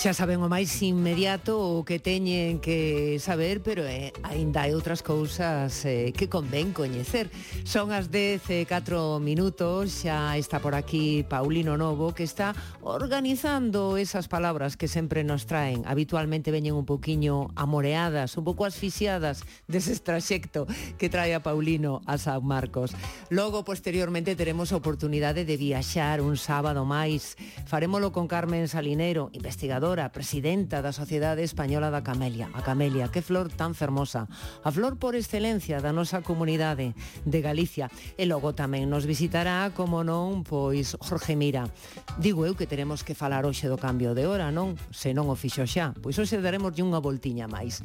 Xa saben o máis inmediato o que teñen que saber, pero eh, aínda hai outras cousas eh, que convén coñecer. Son as 10 e 4 minutos, xa está por aquí Paulino Novo, que está organizando esas palabras que sempre nos traen. Habitualmente veñen un poquinho amoreadas, un pouco asfixiadas dese traxecto que trae a Paulino a San Marcos. Logo, posteriormente, teremos a oportunidade de viaxar un sábado máis. Farémolo con Carmen Salinero, investigador Aurora, presidenta da Sociedade Española da Camelia. A Camelia, que flor tan fermosa. A flor por excelencia da nosa comunidade de Galicia. E logo tamén nos visitará, como non, pois Jorge Mira. Digo eu que teremos que falar hoxe do cambio de hora, non? Se non o fixo xa. Pois hoxe daremos unha voltiña máis.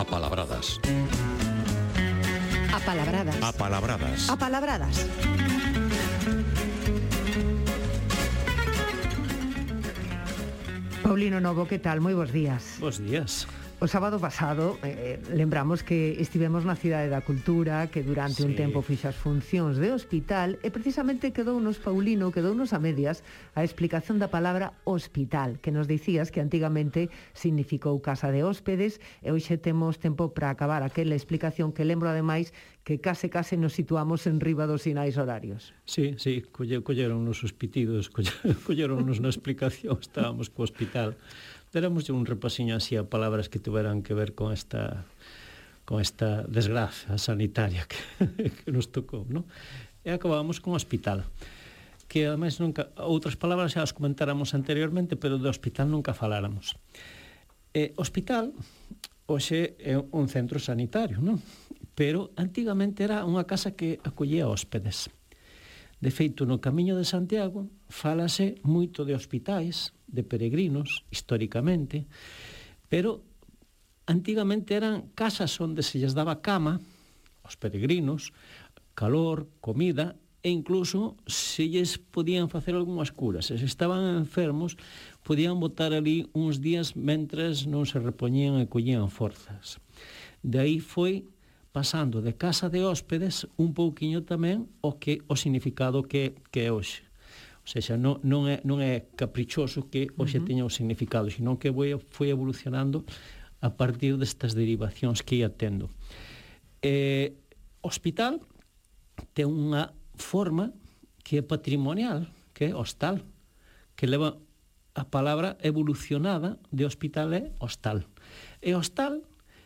Apalabradas. Apalabradas. Apalabradas. Apalabradas. Paulino Novo, que tal? Moi bons días. Bos días. O sábado pasado eh, eh, lembramos que estivemos na Cidade da Cultura que durante sí. un tempo fixa as funcións de hospital e precisamente quedounos Paulino, quedounos a medias a explicación da palabra hospital que nos dicías que antigamente significou casa de hóspedes e hoxe temos tempo para acabar aquela explicación que lembro ademais que case case nos situamos en riba dos sinais horarios. Sí, sí, colle, colleron nos os pitidos, colle, colleron nos na explicación, estábamos co hospital Deramos un repasiño así a palabras que tuveran que ver con esta con esta desgracia sanitaria que, que nos tocou, ¿no? E acabamos con hospital que ademais nunca outras palabras xa as comentáramos anteriormente, pero do hospital nunca faláramos. Eh, hospital hoxe é un centro sanitario, non? Pero antigamente era unha casa que acollía hóspedes. De feito, no Camiño de Santiago falase moito de hospitais de peregrinos, históricamente, pero antigamente eran casas onde se lles daba cama aos peregrinos, calor, comida e incluso se lles podían facer algunhas curas. Se estaban enfermos, podían botar ali uns días mentres non se repoñían e collían forzas. De aí foi pasando de casa de hóspedes un pouquiño tamén o que o significado que, que é hoxe. Ou non, non, é, non é caprichoso que hoxe uh -huh. teña o significado, senón que foi, foi evolucionando a partir destas derivacións que ia tendo. Eh, hospital ten unha forma que é patrimonial, que é hostal, que leva a palabra evolucionada de hospital é hostal. E hostal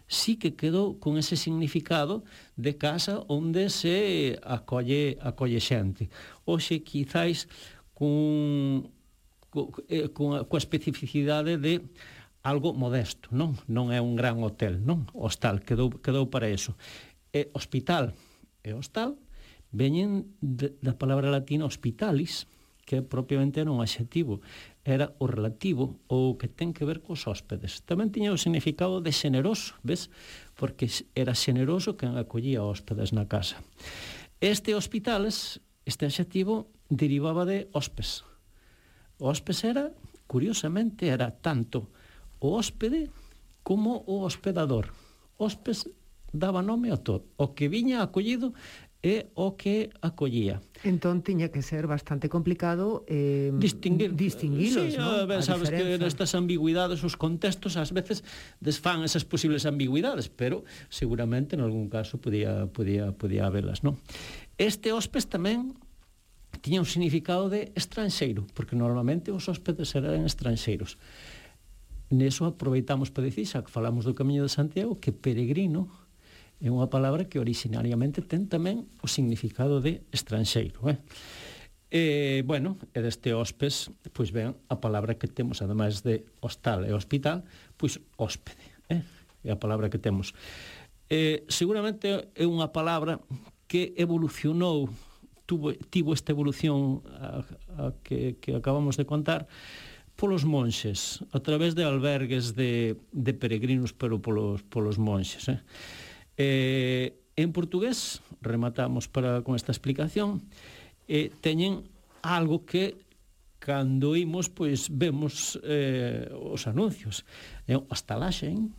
sí que quedou con ese significado de casa onde se acolle, acolle xente. Oxe, quizáis, cun, eh, con coa especificidade de algo modesto, non? Non é un gran hotel, non? Hostal, quedou, quedou para eso. E hospital e hostal veñen de, da palabra latina hospitalis, que propiamente era un adxetivo, era o relativo ou o que ten que ver cos hóspedes. Tamén tiña o significado de xeneroso, ves? Porque era xeneroso que acollía hóspedes na casa. Este hospitales, este adxetivo, derivaba de hóspes. O hóspes era, curiosamente, era tanto o hóspede como o hospedador. Hóspes daba nome a todo. O que viña acollido é o que acollía. Entón tiña que ser bastante complicado eh, distinguir distinguilos, sí, ¿no? Eh, ben, sabes diferenza. que nestas ambigüidades os contextos ás veces desfán esas posibles ambigüidades, pero seguramente en algún caso podía podía podía habelas, non? Este hóspes tamén tiña un significado de estranxeiro, porque normalmente os hóspedes eran estranxeiros. Neso aproveitamos para dicir, xa que falamos do Camiño de Santiago, que peregrino é unha palabra que originariamente ten tamén o significado de estranxeiro. Eh? E, bueno, e deste hóspes, pois ven a palabra que temos, ademais de hostal e hospital, pois hóspede, eh? é a palabra que temos. E, seguramente é unha palabra que evolucionou, tuvo, tivo esta evolución a, a que, que acabamos de contar, polos monxes, a través de albergues de, de peregrinos, pero polos, polos monxes. Eh? Eh, en portugués, rematamos para con esta explicación, eh, teñen algo que cando imos, pois vemos eh, os anuncios. É o estalaxen,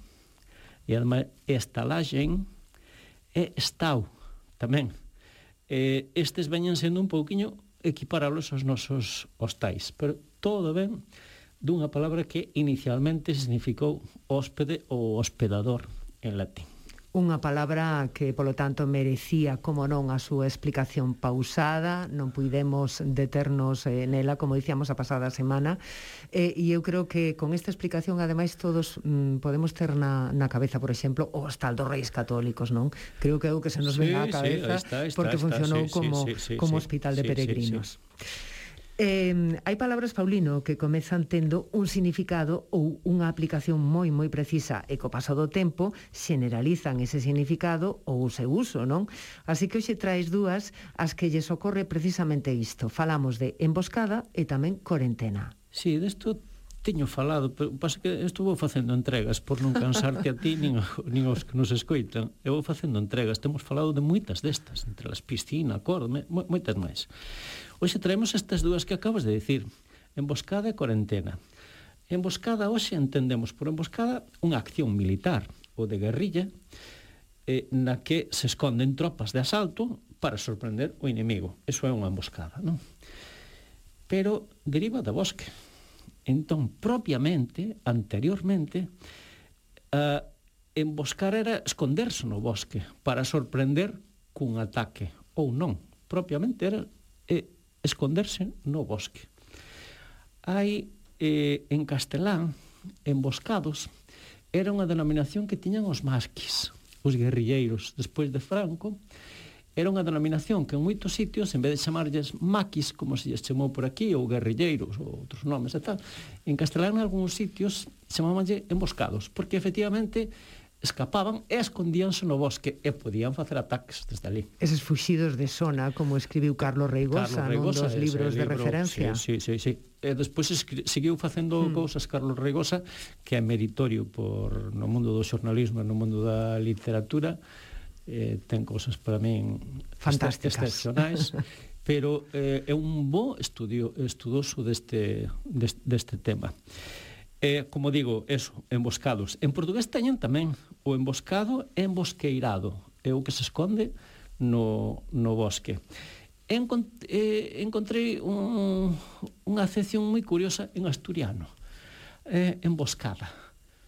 e ademais estalaxen e estau tamén. Eh, estes veñen sendo un pouquiño equiparalos aos nosos hostais, pero todo ben dunha palabra que inicialmente significou hóspede ou hospedador en latín. Unha palabra que, polo tanto, merecía, como non, a súa explicación pausada, non puidemos deternos eh, nela, como dicíamos a pasada semana, eh, e eu creo que con esta explicación, ademais, todos mm, podemos ter na, na cabeza, por exemplo, o hostal dos reis católicos, non? Creo que é o que se nos sí, ven á cabeza, sí, está, está, porque está, funcionou sí, como, sí, sí, como sí, hospital de sí, peregrinos. Sí, sí. Eh, hai palabras, Paulino, que comezan tendo un significado ou unha aplicación moi moi precisa e co paso do tempo xeneralizan ese significado ou o seu uso, non? Así que hoxe traes dúas as que lle socorre precisamente isto. Falamos de emboscada e tamén corentena. Sí, desto teño falado, pero pasa que estuvo vou facendo entregas por non cansarte a ti nin, nin os que nos escoitan. Eu vou facendo entregas, temos falado de moitas destas, entre as piscina, cor, moitas máis. Hoxe traemos estas dúas que acabas de dicir, emboscada e corentena. Emboscada hoxe entendemos por emboscada unha acción militar ou de guerrilla eh, na que se esconden tropas de asalto para sorprender o inimigo. Eso é unha emboscada, non? Pero deriva da bosque. Entón, propiamente, anteriormente, eh, emboscar era esconderse no bosque para sorprender cun ataque ou non. Propiamente era eh, esconderse no bosque. Hai eh, en castelán emboscados era unha denominación que tiñan os masquis, os guerrilleiros, despois de Franco, era unha denominación que en moitos sitios, en vez de chamarlles maquis, como se lles chamou por aquí, ou guerrilleiros, ou outros nomes e tal, en castelán en algúns sitios chamábanlle emboscados, porque efectivamente escapaban e escondíanse no bosque e podían facer ataques desde ali. Eses fuxidos de zona, como escribiu Carlos Reigosa, Carlos Reigosa non dos libros libro, de referencia. Sí, sí, sí, sí. E despois seguiu facendo hmm. cousas Carlos Reigosa, que é meritorio por no mundo do xornalismo e no mundo da literatura, eh, ten cousas para min fantásticas, excepcionais. pero eh, é un bo estudio estudoso deste, deste, deste tema eh, como digo, eso, emboscados. En portugués teñen tamén o emboscado e embosqueirado, é o que se esconde no, no bosque. Encont eh, encontrei un, unha acepción moi curiosa en asturiano. Eh, emboscada.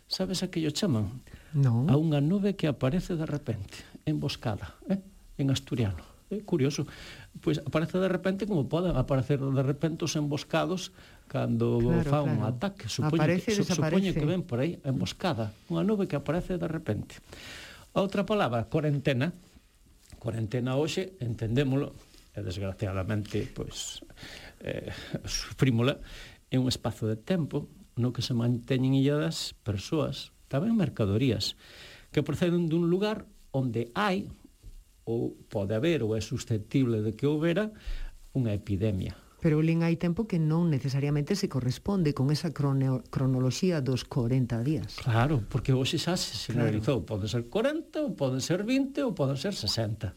Sabes a que yo chaman? No. A unha nube que aparece de repente, emboscada, eh? en asturiano É curioso. Pois aparece de repente como poden aparecer de repente os emboscados cando claro, fa un ataque. Supoño aparece, que, supoño que ven por aí emboscada. Unha nube que aparece de repente. A outra palabra, cuarentena. Cuarentena hoxe, entendémolo, e desgraciadamente, pois, eh, sufrímola, é un espazo de tempo no que se manteñen illadas persoas, tamén mercadorías, que proceden dun lugar onde hai ou pode haber ou é susceptible de que houbera unha epidemia. Pero lín hai tempo que non necesariamente se corresponde con esa crono cronoloxía dos 40 días. Claro, porque hoxe xa se generalizou. Claro. Poden ser 40, ou poden ser 20, ou poden ser 60.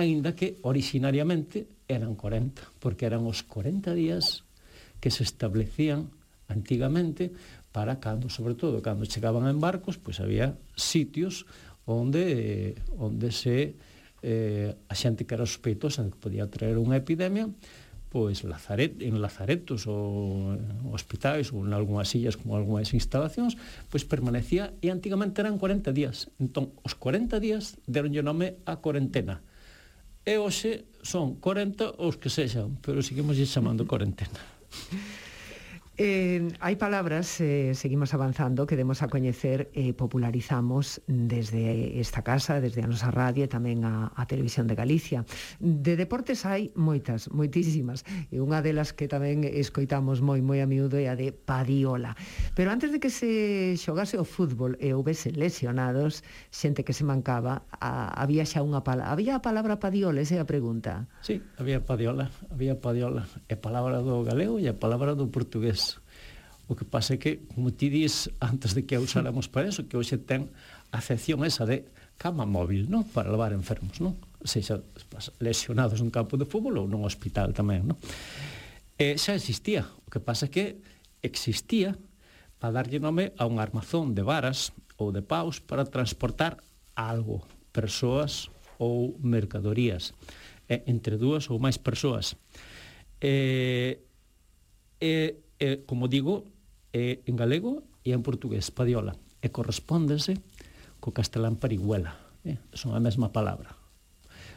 Ainda que originariamente eran 40, porque eran os 40 días que se establecían antigamente para cando, sobre todo, cando chegaban en barcos, pois pues había sitios onde onde se eh, a xente que era sospeitosa que podía traer unha epidemia, pois lazaret, en lazaretos ou hospitais ou en algunhas sillas como algunhas instalacións, pois permanecía e antigamente eran 40 días. Entón, os 40 días deronlle nome a cuarentena E hoxe son 40 os que sexan, pero seguimos chamando cuarentena Eh, hai palabras, eh, seguimos avanzando, que demos a coñecer e eh, popularizamos desde esta casa, desde a nosa radio e tamén a, a Televisión de Galicia. De deportes hai moitas, moitísimas, e unha delas que tamén escoitamos moi moi a miúdo é a de Padiola. Pero antes de que se xogase o fútbol e houvese lesionados, xente que se mancaba, a, había xa unha palabra, había a palabra Padiola, esa é a pregunta. Sí, había Padiola, había Padiola, é palabra do galego e a palabra do portugués O que pasa é que, como ti dís, antes de que a usáramos para eso, que hoxe ten a acepción esa de cama móvil, non? Para levar enfermos, non? Sexa lesionados nun campo de fútbol ou nun hospital tamén, non? E xa existía. O que pasa é que existía para darlle nome a un armazón de varas ou de paus para transportar algo, persoas ou mercadorías, e, entre dúas ou máis persoas. E, e, e como digo, é en galego e en portugués, padiola, e correspóndese co castelán parihuela, eh? son a mesma palabra.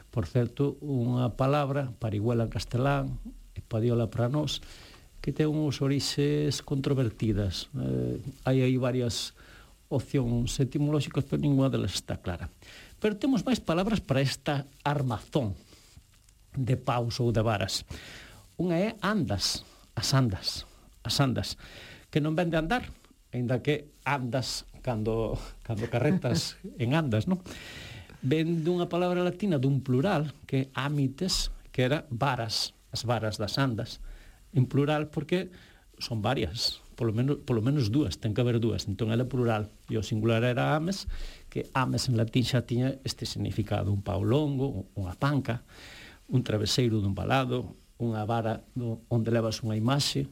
Por certo, unha palabra, parihuela en castelán, e padiola para nós, que ten uns orixes controvertidas. Eh, hai aí varias opcións etimolóxicas, pero ninguna delas está clara. Pero temos máis palabras para esta armazón de paus ou de varas. Unha é andas, as andas, as andas que non vende andar, aínda que andas cando, cando carretas en andas, non? Ven dunha palabra latina dun plural que amites, que era varas, as varas das andas, en plural porque son varias, polo menos, polo menos dúas, ten que haber dúas, entón era plural, e o singular era ames, que ames en latín xa tiña este significado, un pau longo, unha panca, un traveseiro dun balado, unha vara onde levas unha imaxe,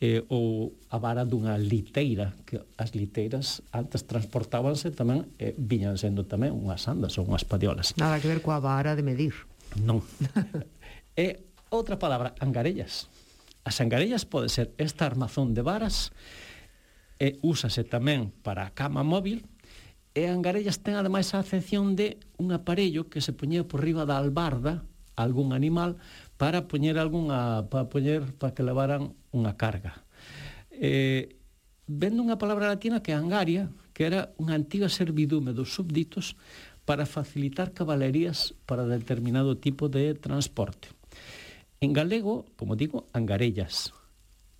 eh, ou a vara dunha liteira, que as liteiras antes transportábanse tamén, eh, viñan sendo tamén unhas andas ou unhas padiolas. Nada que ver coa vara de medir. Non. e outra palabra, angarellas. As angarellas pode ser esta armazón de varas, e úsase tamén para a cama móvil, e angarellas ten ademais a acepción de un aparello que se poñía por riba da albarda algún animal para poñer algunha para poñer para que levaran unha carga. Eh, vendo unha palabra latina que é angaria, que era unha antiga servidume dos súbditos para facilitar cabalerías para determinado tipo de transporte. En galego, como digo, angarellas.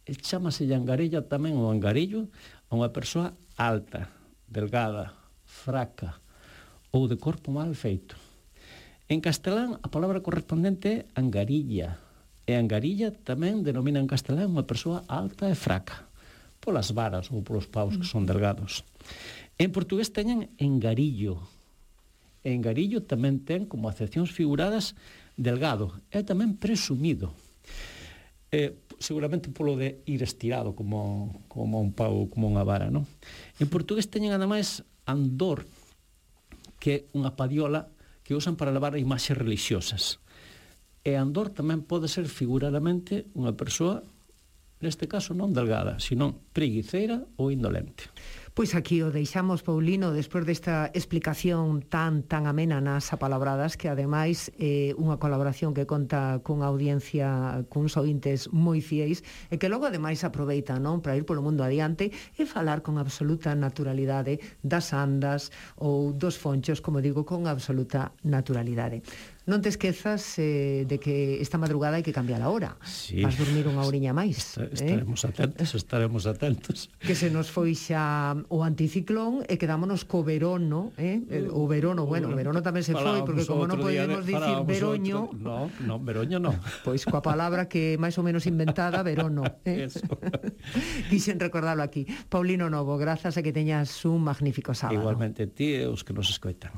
E chamase angarella tamén o angarello a unha persoa alta, delgada, fraca ou de corpo mal feito En castelán, a palabra correspondente é angarilla. E angarilla tamén denomina en castelán unha persoa alta e fraca, polas varas ou polos paus que son delgados. En portugués teñen engarillo. Engarillo tamén ten como acepcións figuradas delgado e tamén presumido. Eh, seguramente polo de ir estirado como, como un pau, como unha vara, non? En portugués teñen ademais andor, que é unha padiola que usan para levar imaxes religiosas. E Andor tamén pode ser figuradamente unha persoa, neste caso non delgada, senón preguiceira ou indolente. Pois aquí o deixamos, Paulino, despois desta explicación tan tan amena nas apalabradas, que ademais é eh, unha colaboración que conta cunha audiencia, cuns ointes moi fieis, e que logo ademais aproveita non para ir polo mundo adiante e falar con absoluta naturalidade das andas ou dos fonchos, como digo, con absoluta naturalidade. Non te esquezas eh, de que esta madrugada hai que cambiar a hora. Sí. Vas dormir unha horiña máis. Est eh? Estaremos atentos, estaremos atentos. Que se nos foi xa o anticiclón e quedámonos co verono, eh? eh? O verono, bueno, o verono tamén se foi, porque como non podemos de, dicir veroño... Outro... No, no, veroño no. Pois coa palabra que máis ou menos inventada, verono. Eh? Eso. Quixen recordarlo aquí. Paulino Novo, grazas a que teñas un magnífico sábado. Igualmente ti e os que nos escoitan.